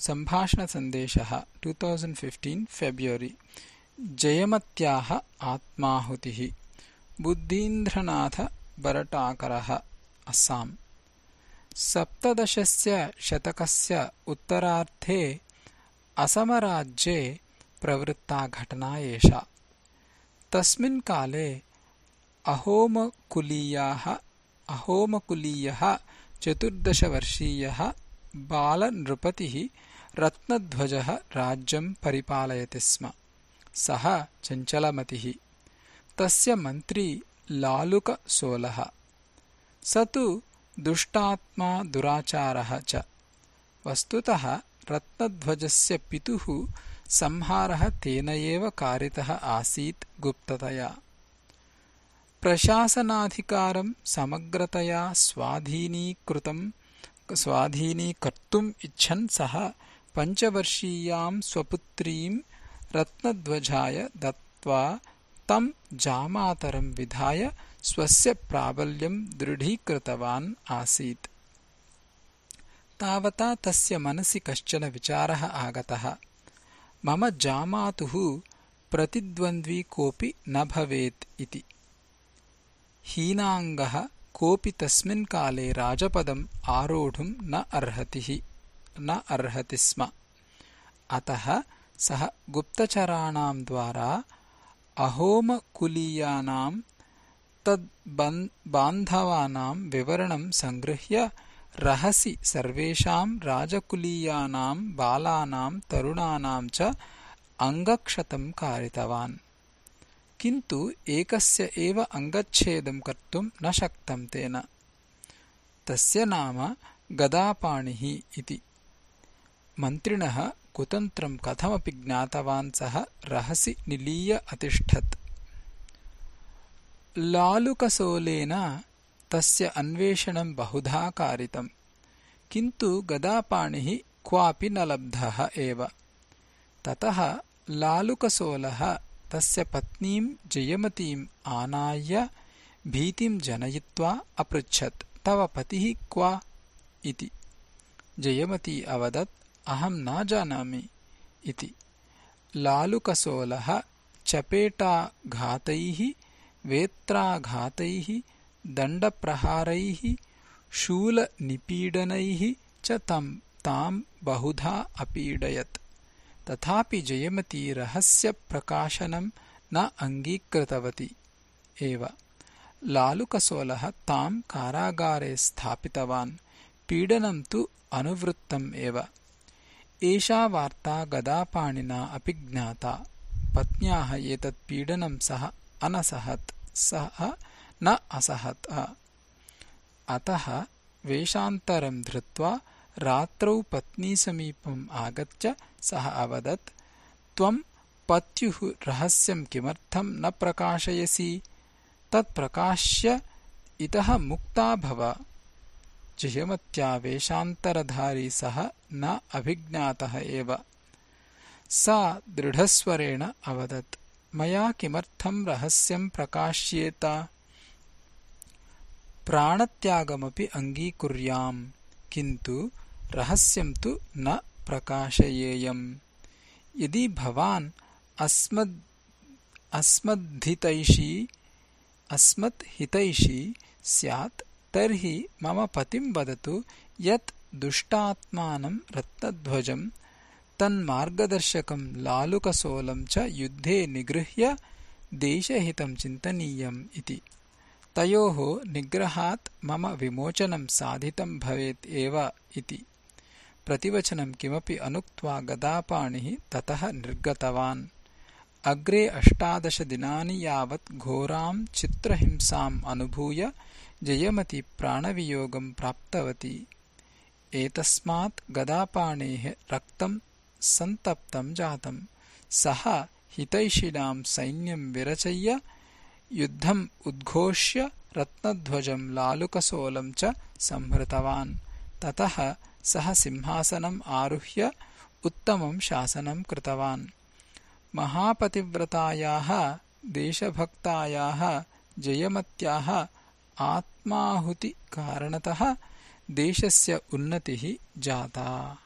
सम्भाषणसन्देशः to fifteen February जयमत्याः आत्माहुतिः। बुद्धीन्द्रनाथ बरटाकरः अस्साम्। सप्तदशस्य शतकस्य उत्तरार्थे असमराज्ये प्रवृत्ता घटना एषा। तस्मिन् काले अहोमकुलीयाः अहोमकुलीयः चतुर्दशवर्षीयः बालनृपतिः रत्नध्वजः राज्यं परिपालयति स्म। सः चञ्चलमतिः। तस्य मन्त्री लालुकसोलः। स तु दुष्टात्मा दुराचारः च। वस्तुतः रत्नध्वजस्य पितुः संहारः तेन एव कारितः आसीत् गुप्ततया। प्रशासनाधिकारं समग्रतया स्वाधीनीकृतं स्वाधीनीकर्तुम् इच्छन् सः पञ्चवर्षीयां स्वपुत्रीं रत्नध्वजाय दत्त्वा तं जामातरं विधाय स्वस्य प्राबल्यं दृढीकृतवान् आसीत्। तावता तस्य मनसि कश्चन विचारः आगतः। मम जामातुः प्रतिद्वन्द्वी कोऽपि न भवेत् इति। हीनाङ्गः कोऽपि तस्मिन् काले राजपदम् आरोढुं न अर्हति स्म। अतः सः गुप्तचराणां द्वारा अहोमकुलीयानां तद्बान्धवानां विवरणं सङ्गृह्य रहसि सर्वेषां राजकुलीयानां बालानां तरुणानां च अङ्गक्षतं कारितवान् किन्तु एकस्य एव अङ्गच्छेदं कर्तुं न शक्तं तेन। तस्य नाम गदापाणिः इति। मन्त्रिणः कुतन्त्रं कथमपि ज्ञातवान् सः रहसि निलीय अतिष्ठत्। लालुकसोलेन तस्य अन्वेषणं बहुधा कारितम्। किन्तु गदापाणिः क्वापि न लब्धः एव। ततः लालुकसोलः तस्य पत्नीं जयमतीम् आनाय्य भीतिं जनयित्वा अपृच्छत्। तव पतिः क्व इति। जयमती अवदत् अहं न जानामि इति। लालुकसोलः चपेटाघातैः वेत्राघातैः दण्डप्रहारैः शूलनिपीडनैः च ताम् बहुधा अपीडयत् तथापि जयमती रहस्यप्रकाशनं न अङ्गीकृतवती एव। लालुकसोलः तां कारागारे स्थापितवान्। पीडनं तु अनुवृत्तम् एव। एषा वार्ता गदापाणिना अपि ज्ञाता। पत्न्याः एतत् पीडनं सः अनसहत् सः न असहत्। अतः वेषान्तरं धृत्वा रात्रौ पत्नीसमीपम् आगत्य सः अवदत् त्वं पत्युः रहस्यं किमर्थं न प्रकाशयसि? तत्प्रकाश्य इतः मुक्ता भव। जयमत्या वेषान्तरधारी सः न अभिज्ञातः एव। सा दृढस्वरेण अवदत् मया किमर्थं रहस्यं प्रकाश्येत? प्राणत्यागमपि अङ्गीकुर्याम् किन्तु रहस्यं तु न प्रकाशयेयम्। यदि भवान् अस्मद्हितैषी स्यात् तर्हि मम पतिं वदतु यत् दुष्टात्मानं रत्नध्वजं तन्मार्गदर्शकं लालुकसोलं च युद्धे निगृह्य देशहितं चिन्तनीयम् इति। तयोः निग्रहात् मम विमोचनं साधितं भवेत् एव इति प्रतिवचनं किमपि अनुक्त्वा गदापाणिः ततः निर्गतवान्। अग्रे अष्टादशदिनानि यावत् घोरां चित्रहिंसाम् अनुभूय जयमती प्राणवियोगं प्राप्तवती। एतस्मात् गदापाणेः रक्तं सन्तप्तं जातम्। सः हितैषिणां सैन्यं विरचय्य युद्धम् उद्घोष्य रत्नध्वजं लालुकसोलं च संहृतवान्। ततः सः सिंहासनम् आरुह्य उत्तमं शासनं कृतवान्। महापतिव्रतायाः देशभक्तायाः जयमत्याः आत्माहुतिकारणतः देशस्य उन्नतिः जाता